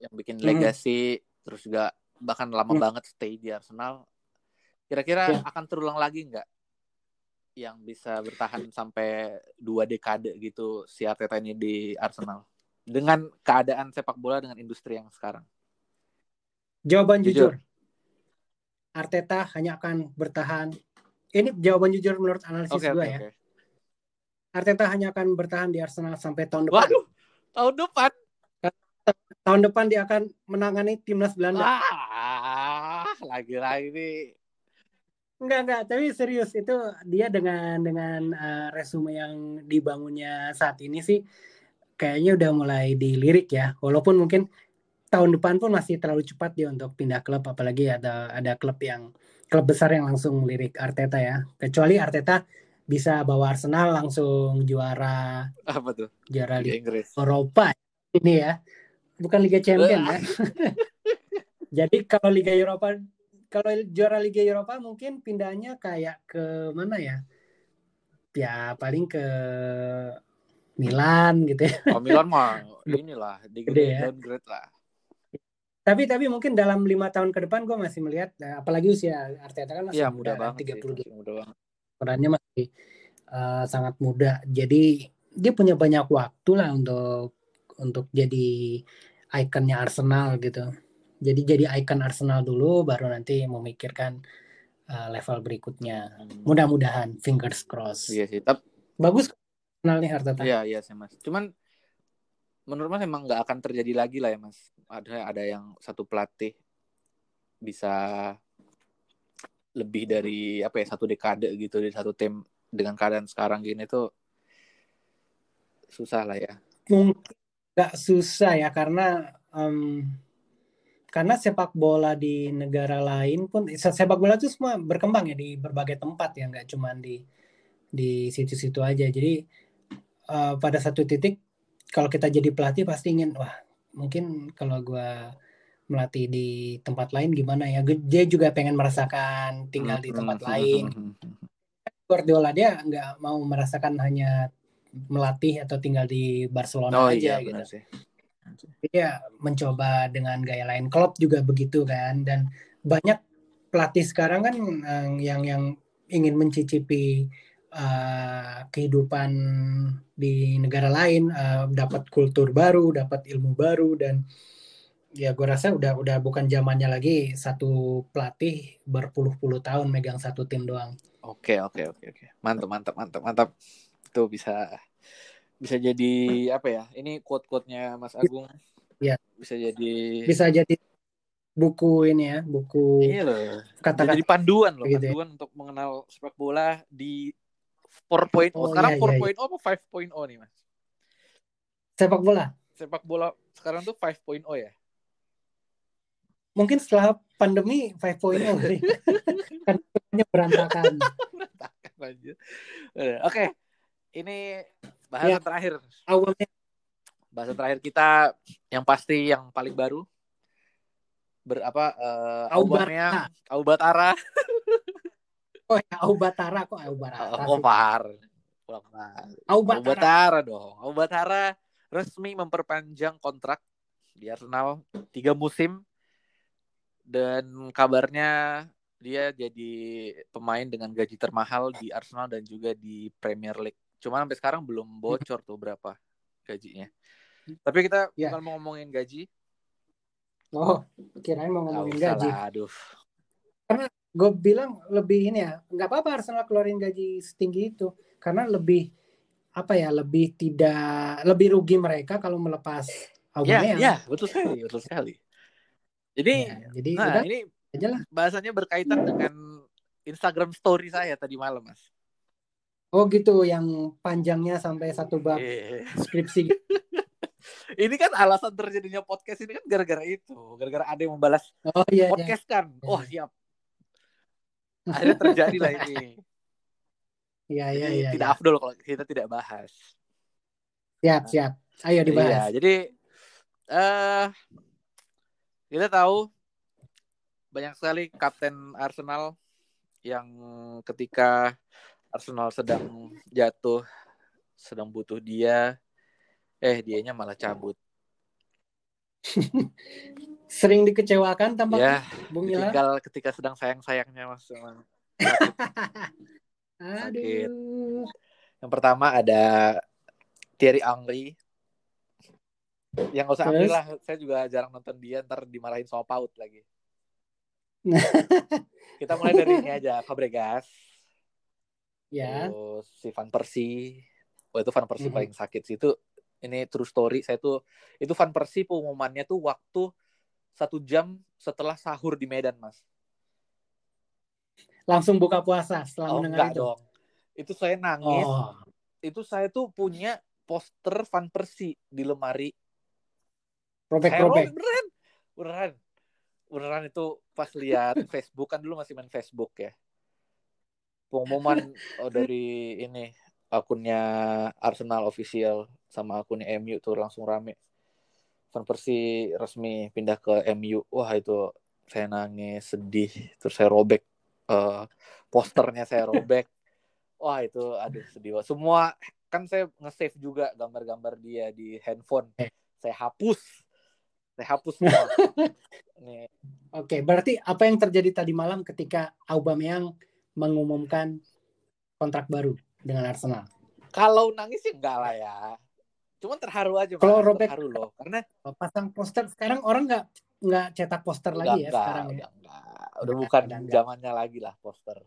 yang bikin legacy terus juga bahkan lama banget stay di Arsenal kira-kira yeah. akan terulang lagi nggak yang bisa bertahan sampai dua dekade gitu si Arteta ini di Arsenal dengan keadaan sepak bola dengan industri yang sekarang? Jawaban jujur. jujur. Arteta hanya akan bertahan. Ini jawaban jujur menurut analisis okay, gue okay, ya. Okay. Arteta hanya akan bertahan di Arsenal sampai tahun depan. Waduh, tahun depan. Tahun depan dia akan menangani timnas Belanda. Ah, lagi-lagi nih Enggak enggak, tapi serius itu dia dengan dengan uh, resume yang dibangunnya saat ini sih kayaknya udah mulai dilirik ya. Walaupun mungkin tahun depan pun masih terlalu cepat dia untuk pindah klub apalagi ada ada klub yang klub besar yang langsung melirik Arteta ya. Kecuali Arteta bisa bawa Arsenal langsung juara apa tuh? Juara Liga Inggris. Eropa ini ya. Bukan Liga Champion ya. Jadi kalau Liga Eropa kalau juara Liga Eropa mungkin pindahnya kayak ke mana ya? Ya paling ke Milan gitu ya. Oh Milan mah inilah di ya. downgrade lah. Tapi tapi mungkin dalam lima tahun ke depan gue masih melihat, apalagi usia Arteta kan masih ya, muda, muda banget, 30 muda banget. Perannya masih uh, sangat muda. Jadi dia punya banyak waktu lah untuk untuk jadi ikonnya Arsenal gitu. Jadi jadi ikon Arsenal dulu baru nanti memikirkan uh, level berikutnya. Mudah-mudahan fingers cross. Iya sih. Tapi bagus Arsenal nih Arteta. Iya iya sih Mas. Cuman menurut Mas emang nggak akan terjadi lagi lah ya Mas. Ada ada yang satu pelatih bisa lebih dari apa ya satu dekade gitu di satu tim dengan keadaan sekarang gini tuh susah lah ya. Nggak susah ya karena um, karena sepak bola di negara lain pun sepak bola itu semua berkembang ya di berbagai tempat ya nggak cuma di di situ-situ aja jadi uh, pada satu titik kalau kita jadi pelatih pasti ingin wah mungkin kalau gue melatih di tempat lain gimana ya? Dia juga pengen merasakan tinggal di tempat hmm, hmm, lain. hmm, Guardiola dia nggak mau merasakan hanya melatih atau tinggal di Barcelona oh, aja iya, gitu. sih. Dia mencoba dengan gaya lain. Klopp juga begitu kan? Dan banyak pelatih sekarang kan uh, yang yang ingin mencicipi uh, kehidupan di negara lain, uh, dapat kultur baru, dapat ilmu baru dan ya gue rasa udah udah bukan zamannya lagi satu pelatih berpuluh-puluh tahun megang satu tim doang. Oke oke oke oke mantap mantap mantap mantap itu bisa bisa jadi apa ya? Ini quote-quote-nya Mas Agung. Ya. Bisa jadi bisa jadi buku ini ya, buku Iya loh. Kata -kata. Jadi panduan loh, gitu ya. panduan ya. untuk mengenal sepak bola di 4.0. Oh, sekarang iya, 4.0 iya, iya. apa 5.0 nih, Mas? Sepak bola. Sepak bola sekarang tuh 5.0 ya? Mungkin setelah pandemi 5.0 kali. kan semuanya berantakan. berantakan aja. Oke. Ini bahasan Ya. terakhir. Awalnya Bahasan terakhir kita yang pasti yang paling baru berapa uh, Aubatara. Aubatara. oh ya Aubatara kok Aubatara. Oh, par. Aubatara. Aubatara dong. Aubatara resmi memperpanjang kontrak di Arsenal tiga musim dan kabarnya dia jadi pemain dengan gaji termahal di Arsenal dan juga di Premier League. Cuma sampai sekarang belum bocor tuh berapa gajinya. Tapi kita Ya. bukan mau ngomongin gaji. Oh, kirain mau ngomongin usah gaji. lah, aduh. Gue bilang lebih ini ya, nggak apa-apa Arsenal keluarin gaji setinggi itu karena lebih apa ya, lebih tidak lebih rugi mereka kalau melepas Ya, Aubameyang. ya, betul sekali, betul sekali. Jadi, Ya, jadi nah udah ini aja lah. bahasanya berkaitan dengan Instagram story saya tadi malam, Mas. Oh gitu, yang panjangnya sampai satu bab Eh, skripsi. Ini kan alasan terjadinya podcast ini kan gara-gara itu, gara-gara ada yang membalas Oh iya, iya. podcast kan. Oh siap. Akhirnya terjadi lah ini. Iya, iya, iya. tidak iya. afdol kalau kita tidak bahas. Siap, siap. Ayo Iya, dibahas. jadi eh kita tahu banyak sekali kapten Arsenal yang ketika Arsenal sedang jatuh, sedang butuh dia, eh dianya malah cabut. Sering dikecewakan tampaknya, Ya, Bung Ilham. ditinggal ketika sedang sayang-sayangnya Mas. Sakit. Aduh. Yang pertama ada Thierry Henry. Yang gak usah Terus? ambil lah, saya juga jarang nonton dia, ntar dimarahin soal paut lagi. Kita mulai dari ini aja, Fabregas. Ya. Terus si Van Persie. Oh itu Van Persie Mhm. paling sakit sih. Itu ini true story. Saya tuh itu Van Persie pengumumannya tuh waktu satu jam setelah sahur di Medan, Mas. Langsung buka puasa setelah Oh mendengar itu. dong. Itu saya nangis. Oh. Itu saya tuh punya poster Van Persie di lemari. Saya Robek-robek. robek, beneran. Beneran. Beneran itu pas lihat Facebook kan dulu masih main Facebook ya. Pengumuman oh, dari ini akunnya Arsenal official sama akunnya MU tuh langsung rame. Van Persie resmi pindah ke MU. Wah itu saya nangis, sedih. Terus saya robek eh, posternya saya robek. Wah itu aduh sedih. banget. Semua kan saya nge-save juga gambar-gambar dia di handphone. Eh. Saya hapus. Saya hapus semua. Oke, berarti apa yang terjadi tadi malam ketika Aubameyang mengumumkan kontrak baru dengan Arsenal? kalau nangis sih enggak lah ya. Cuman terharu aja Kalau robek- terharu loh karena Pasang poster sekarang orang nggak nggak cetak poster enggak, lagi ya enggak, sekarang ya. udah enggak. Udah Udah bukan udah enggak. zamannya lagi lah poster.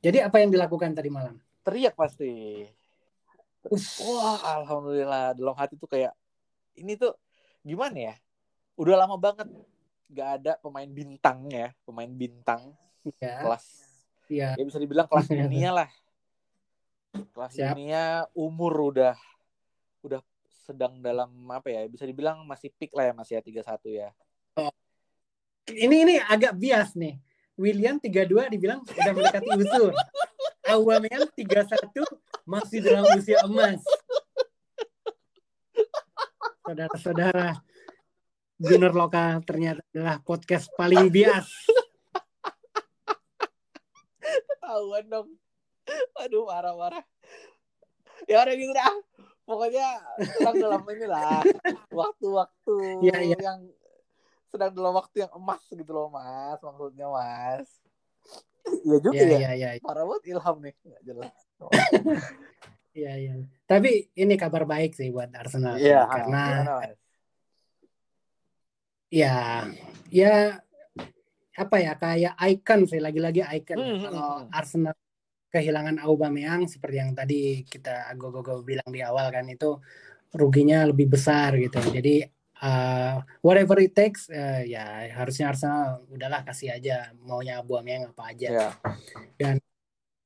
Jadi apa yang dilakukan tadi malam? Teriak pasti. Wah, alhamdulillah dalam hati tuh kayak ini tuh gimana ya? Udah lama banget nggak ada pemain bintang ya, pemain bintang Ya, kelas ya. ya bisa dibilang kelas dunia lah. Kelas Siap. dunia umur udah udah sedang dalam apa ya? Bisa dibilang masih peak lah ya masih ya 31 ya. Ini ini agak bias nih. William 32 dibilang udah mendekati usul. Aubameyang 31 masih dalam usia emas. Saudara-saudara, Gunner Lokal ternyata adalah podcast paling bias. Tahuan dong. Aduh, marah-marah. Ya udah gitu dah. Pokoknya sedang dalam inilah waktu-waktu Iya, iya. yang sedang dalam waktu yang emas gitu loh, Mas. Maksudnya, Mas. Iya juga Iya, ya. iya, iya. Parah banget ilham nih. Nggak jelas. Iya, iya. Tapi ini kabar baik sih buat Arsenal. Iya, karena ya ya apa ya kayak icon sih lagi-lagi icon Hmm, hmm, kalau hmm. Arsenal kehilangan Aubameyang seperti yang tadi kita go-go bilang di awal kan itu ruginya lebih besar gitu jadi uh, whatever it takes uh, ya harusnya Arsenal udahlah kasih aja maunya Aubameyang apa aja Iya.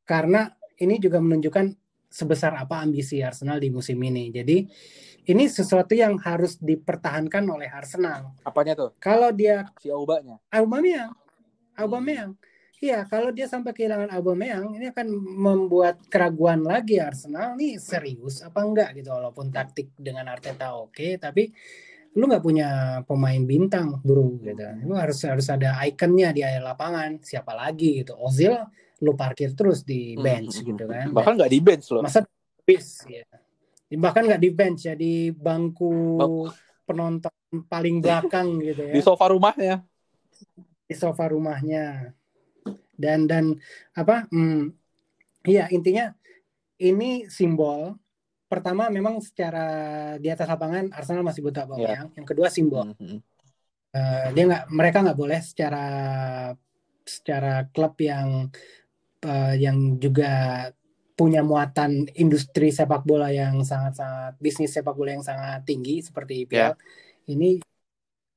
karena ini juga menunjukkan sebesar apa ambisi Arsenal di musim ini. Jadi ini sesuatu yang harus dipertahankan oleh Arsenal. Apanya tuh? Kalau dia Si Aubameyang. Aubameyang, Aubameyang. Iya, kalau dia sampai kehilangan Aubameyang, ini akan membuat keraguan lagi Arsenal nih serius apa enggak gitu. Walaupun taktik dengan Arteta oke, tapi lu nggak punya pemain bintang, bro gitu. Lu harus harus ada ikonnya di akhir lapangan. Siapa lagi gitu? Ozil lu parkir terus di bench Hmm. gitu kan. Bahkan nggak di bench loh. Masa bis ya. Bahkan nggak di bench ya di bangku Bangku. penonton paling belakang gitu ya Di sofa rumahnya. di sofa rumahnya dan dan apa hmm, iya intinya ini simbol pertama memang secara di atas lapangan Arsenal masih butuh Aubameyang yang kedua simbol Mhm. Eh, dia nggak mereka nggak boleh secara secara klub yang eh, yang juga punya muatan industri sepak bola yang sangat-sangat bisnis sepak bola yang sangat tinggi seperti IPL ini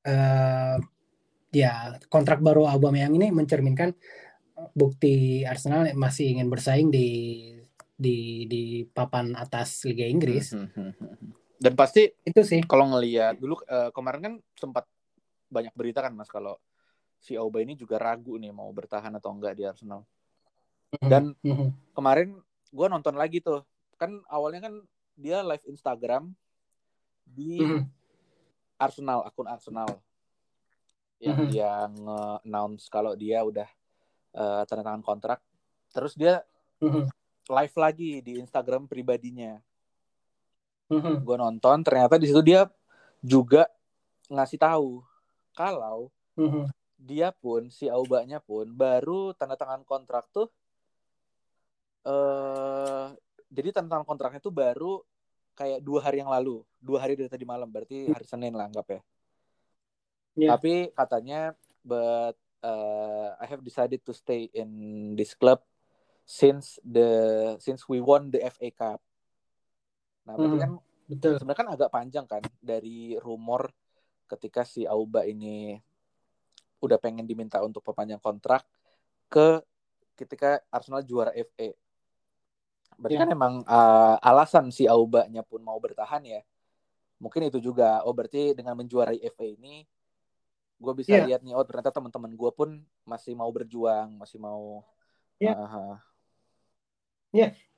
eh, ya kontrak baru Aubameyang ini mencerminkan bukti Arsenal masih ingin bersaing di di di papan atas Liga Inggris Mhm. Dan pasti itu sih kalau ngelihat dulu eh, kemarin kan sempat banyak berita kan mas kalau si Auba ini juga ragu nih mau bertahan atau enggak di Arsenal. Dan Mhm. kemarin gue nonton lagi tuh kan awalnya kan dia live Instagram di Mhm. Arsenal akun Arsenal yang Mhm. dia nge-announce kalau dia udah eh, tanda tangan kontrak. Terus dia Mhm. live lagi di Instagram pribadinya. Mhm. Gue nonton ternyata di situ dia juga ngasih tahu kalau Mhm. dia pun si Aubanya pun baru tanda tangan kontrak tuh eh jadi tanda tangan kontraknya tuh baru kayak dua hari yang lalu dua hari dari tadi malam berarti hari Senin lah anggap ya Ya. tapi katanya but uh, I have decided to stay in this club since the since we won the FA Cup nah berarti Mhm. kan betul sebenarnya kan agak panjang kan dari rumor ketika si Auba ini udah pengen diminta untuk perpanjang kontrak ke ketika Arsenal juara FA. Berarti Ya. kan emang uh, alasan si Aubanya pun mau bertahan ya. Mungkin itu juga. Oh berarti dengan menjuarai FA ini gue bisa Ya. lihat nih oh ternyata teman-teman gue pun masih mau berjuang, masih mau Ya. Ah,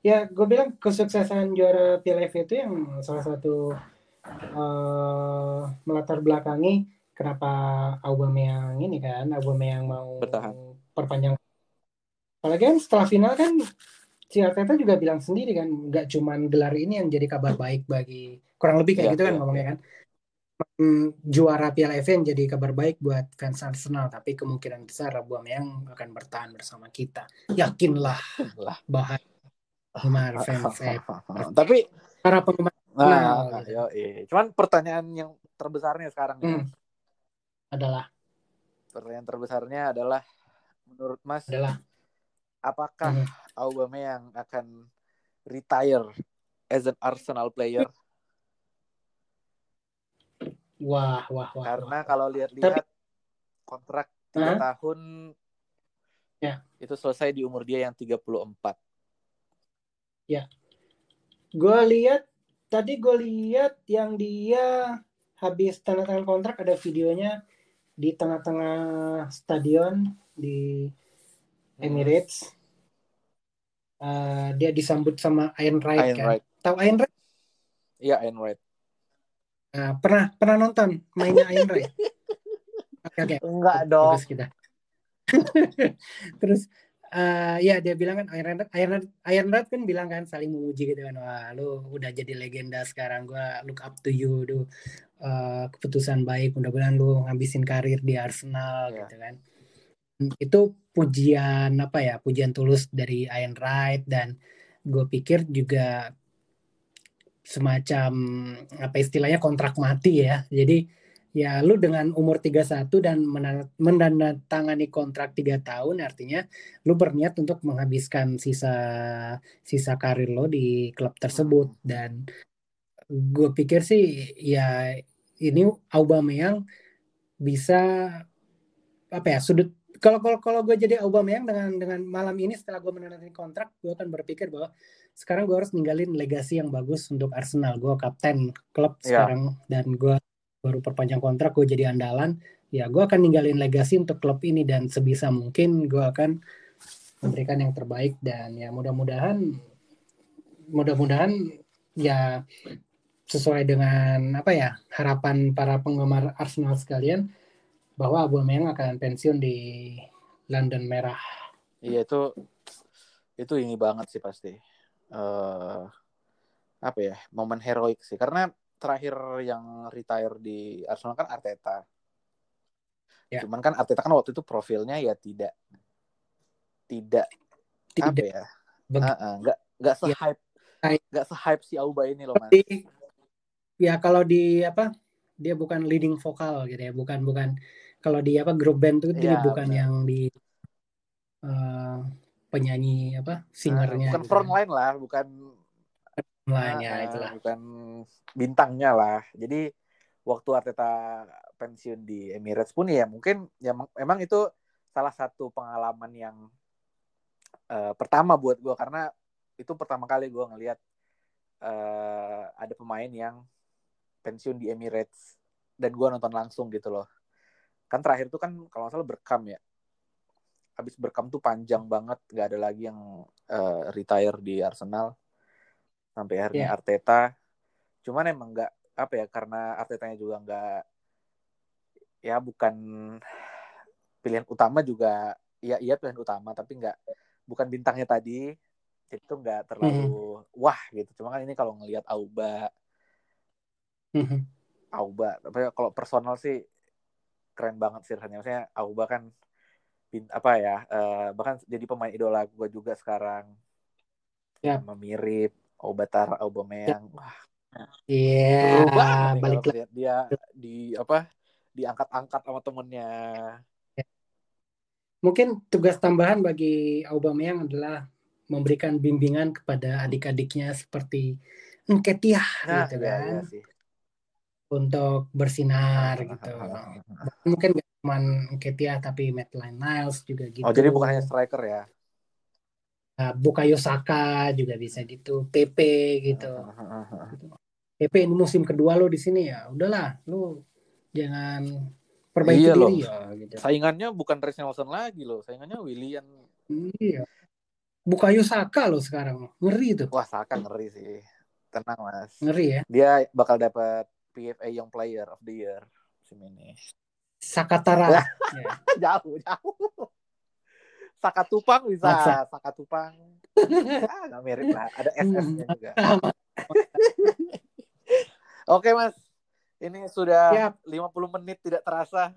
ya gue bilang kesuksesan juara Piala FA itu yang salah satu eh melatar belakangi kenapa Aubameyang ini kan Aubameyang mau Bertahan. perpanjang apalagi kan setelah final kan Arteta juga bilang sendiri kan nggak cuman gelar ini yang jadi kabar baik bagi kurang lebih kayak Iya, gitu kan iya, ngomongnya kan. Hmm, juara Piala FA yang jadi kabar baik buat fans Arsenal tapi kemungkinan besar Aubameyang akan bertahan bersama kita. Yakinlah. Lah. bahaya. Penggemar fans eh, Tapi para penggemar nah, gitu. cuman pertanyaan yang terbesarnya sekarang nih, Hmm. adalah. Pertanyaan terbesarnya adalah menurut Mas adalah. apakah Hmm. Aubameyang akan retire as an Arsenal player? wah wah wah Karena wah. kalau lihat-lihat kontrak tiga Hah? tahun Ya. itu selesai di umur dia yang 34. gue lihat tadi gue lihat yang dia habis tanda tangan kontrak ada videonya di tengah-tengah stadion di Emirates Eh, dia disambut sama Ian Wright Ian kan Wright. tahu Ian Wright Iya, Ian Wright. Nah, pernah pernah nonton mainnya Ian Wright oke oke Enggak Bagus kita. Terus eh, ya dia bilang kan Iron Red, Iron Red, Iron Red kan bilang kan saling memuji gitu kan wah lu udah jadi legenda sekarang gua look up to you tuh Eh, keputusan baik mudah-mudahan lu ngabisin karir di Arsenal Ya. gitu kan itu pujian apa ya pujian tulus dari Iron Wright dan gue pikir juga semacam apa istilahnya kontrak mati ya. Jadi ya lu dengan umur 31 dan menandatangani kontrak tiga tahun artinya lu berniat untuk menghabiskan sisa sisa karir lo di klub tersebut. Dan gue pikir sih ya ini Aubameyang bisa apa ya sudut kalau kalau kalau gue jadi Aubameyang dengan dengan malam ini setelah gue menandatangani kontrak, gue akan berpikir bahwa sekarang gue harus ninggalin legasi yang bagus untuk Arsenal. Gue kapten klub Ya. sekarang dan gue baru perpanjang kontrak, gue jadi andalan. Ya, gue akan ninggalin legasi untuk klub ini dan sebisa mungkin gue akan memberikan yang terbaik dan ya mudah-mudahan mudah-mudahan ya sesuai dengan apa ya harapan para penggemar Arsenal sekalian bahwa Aubameyang akan pensiun di London Merah. Iya itu itu ini banget sih pasti. eh apa ya momen heroik sih karena terakhir yang retire di Arsenal kan Arteta. Ya. Cuman kan Arteta kan waktu itu profilnya ya tidak tidak apa Tidak ya beg- Heeh, nggak nggak se Ya. hype Hype. nggak se hype si Auba ini loh mas. Ya kalau di apa dia bukan leading vokal gitu ya, bukan bukan kalau di apa grup band tuh dia Iya, bukan benar. yang di eh, penyanyi apa singernya bukan gitu front kan. line lah, bukan Line, ya Ah, itulah. bukan bintangnya lah. Jadi waktu Arteta pensiun di Emirates pun ya mungkin ya emang itu salah satu pengalaman yang eh, pertama buat gue karena itu pertama kali gue ngelihat eh, ada pemain yang pensiun di Emirates dan gue nonton langsung gitu loh. Kan terakhir tuh kan kalau nggak salah berkam ya. Habis berkam tuh panjang banget, nggak ada lagi yang eh, retire di Arsenal sampai akhirnya Iya. Arteta. Cuman emang nggak apa ya karena Artetanya juga nggak ya bukan pilihan utama juga ya iya pilihan utama tapi nggak bukan bintangnya tadi itu nggak terlalu wah gitu cuma kan ini kalau ngelihat Auba Mhm. Auba tapi kalau personal sih keren banget sih rasanya. Maksudnya Auba kan apa ya eh, bahkan jadi pemain idola gue juga sekarang. Yap. sama mirip Aubatar Aubameyang. Wah. Iya, balik lagi. dia di apa diangkat-angkat sama temennya. Mungkin tugas tambahan bagi Aubameyang adalah memberikan bimbingan kepada adik-adiknya seperti Nketiah nah gitu iya, kan. iya sih untuk bersinar gitu. Mungkin gak cuma Nketiah tapi Maitland Niles juga gitu. oh jadi bukan hanya striker ya Nah, Bukayo Saka juga bisa gitu, PP gitu. PP ini musim kedua lo di sini ya, udahlah, lu jangan perbaiki Iya loh. diri ya gitu. saingannya bukan Reece Nelson lagi loh saingannya William Iya. Bukayo Saka lo sekarang, ngeri tuh, wah Saka ngeri sih tenang mas ngeri ya. dia bakal dapat PFA Young Player of the Year musim ini Sakatara. Ya. Ya. jauh jauh Saka Tupang bisa Maksa. Saka Tupang ah nggak mirip lah ada SS-nya juga oke mas ini sudah Siap. 50 menit tidak terasa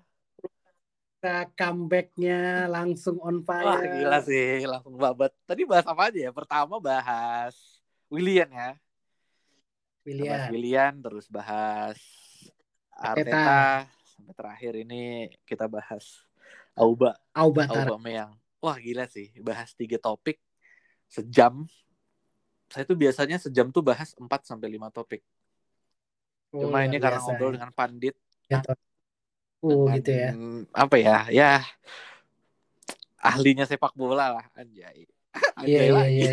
Kita comebacknya langsung on fire. wah gila sih langsung babat tadi bahas apa aja ya pertama bahas William ya bahas William. William terus bahas Arteta. Arteta sampai terakhir ini kita bahas Auba Aubatara. Aubameyang wah gila sih bahas tiga topik sejam saya tuh biasanya sejam tuh bahas 4 sampai 5 topik Oh, cuma ini karena biasa ngobrol ya. dengan pandit Gitu. Oh dengan, gitu ya. apa ya ya ahlinya sepak bola lah anjay Iya anjay iya lagi iya.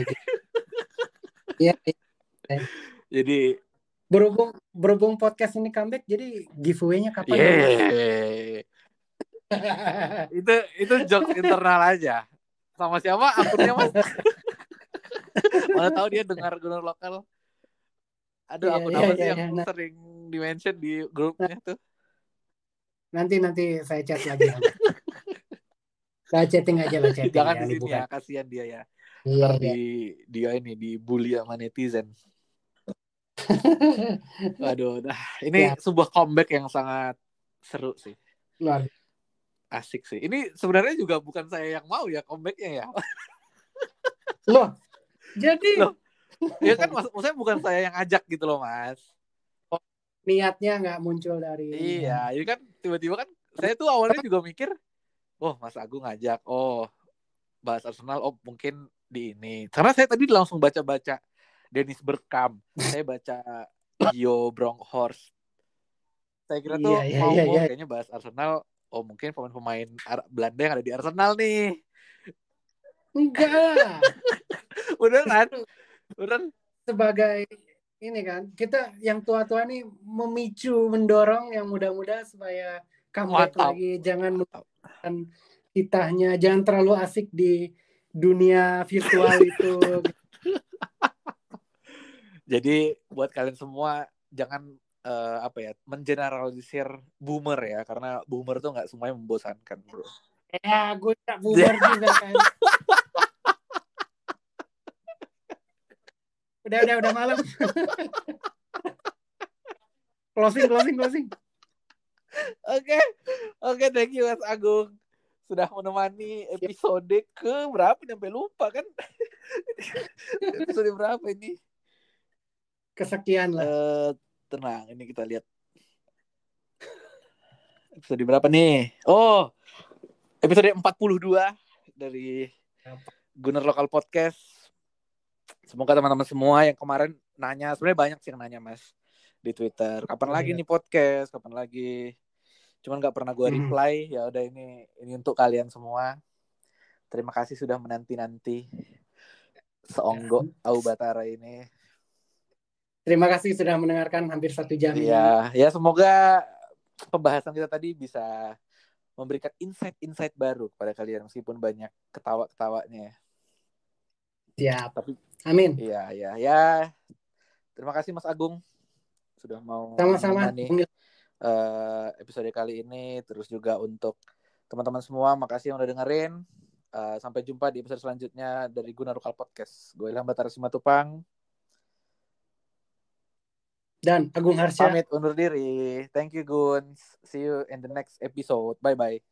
Iya. iya. Jadi Berhubung berhubung podcast ini comeback, jadi giveaway-nya kapan? ya, yeay itu itu jokes internal aja sama siapa akunnya mas mana tahu dia dengar gunung lokal ada Iya, akun iya, apa iya, sih yang iya. Nah. sering di mention di grupnya tuh Nanti nanti saya chat lagi. saya chatting aja lah chatting jangan ya, di ini sini ya kasihan dia ya Iya, iya. di dia ini dibully sama netizen Waduh, nah ini Ya. sebuah comeback yang sangat seru sih, Luar asik sih. Ini sebenarnya juga bukan saya yang mau ya comebacknya ya. Loh, jadi Loh. ya kan maksud maksudnya bukan saya yang ajak gitu loh mas. niatnya nggak muncul dari Iya, ini kan tiba-tiba kan saya tuh awalnya juga mikir, oh Mas Agung ngajak, oh bahas Arsenal, oh mungkin di ini. Karena saya tadi langsung baca-baca Dennis Bergkamp, saya baca Gio Bronkhorst. Saya kira tuh Iya, iya, mau iya, iya. kayaknya bahas Arsenal oh mungkin pemain-pemain Belanda yang ada di Arsenal nih. Enggak. Udah kan? Udah sebagai ini kan kita yang tua-tua nih memicu mendorong yang muda-muda supaya comeback Mantap. lagi jangan melupakan kitahnya jangan terlalu asik di dunia virtual itu Jadi buat kalian semua jangan eh, apa ya mengeneralisir boomer ya karena boomer tuh nggak semuanya membosankan bro. ya gue tak bubar juga kan udah udah udah malam closing closing closing Oke, oke thank you Mas Agung sudah menemani episode ke berapa sampai lupa kan? episode berapa ini? Kesekian lah Eh tenang, ini kita lihat episode berapa nih? Oh, episode 42 dari Gunner Lokal Podcast. Semoga teman-teman semua yang kemarin nanya, sebenarnya banyak sih yang nanya Mas di Twitter. Kapan Oh, lagi iya. nih podcast? Kapan lagi? Cuman nggak pernah gue Hmm. reply. Ya udah ini ini untuk kalian semua. Terima kasih sudah menanti-nanti seonggo Au Batara ini. Terima kasih sudah mendengarkan hampir satu jam. Iya, ya semoga pembahasan kita tadi bisa memberikan insight-insight baru kepada kalian meskipun banyak ketawa-ketawanya. siap Tapi amin iya, iya, ya. Terima kasih Mas Agung sudah mau sama-sama eh, episode kali ini. Terus juga untuk teman-teman semua, makasih yang udah dengerin. Eh, sampai jumpa di episode selanjutnya dari Guna Lokal Podcast. Gue Ilham Batara Simatupang. Dan Agung Harsya Pamit undur diri. Thank you, Gun. See you in the next episode. Bye-bye.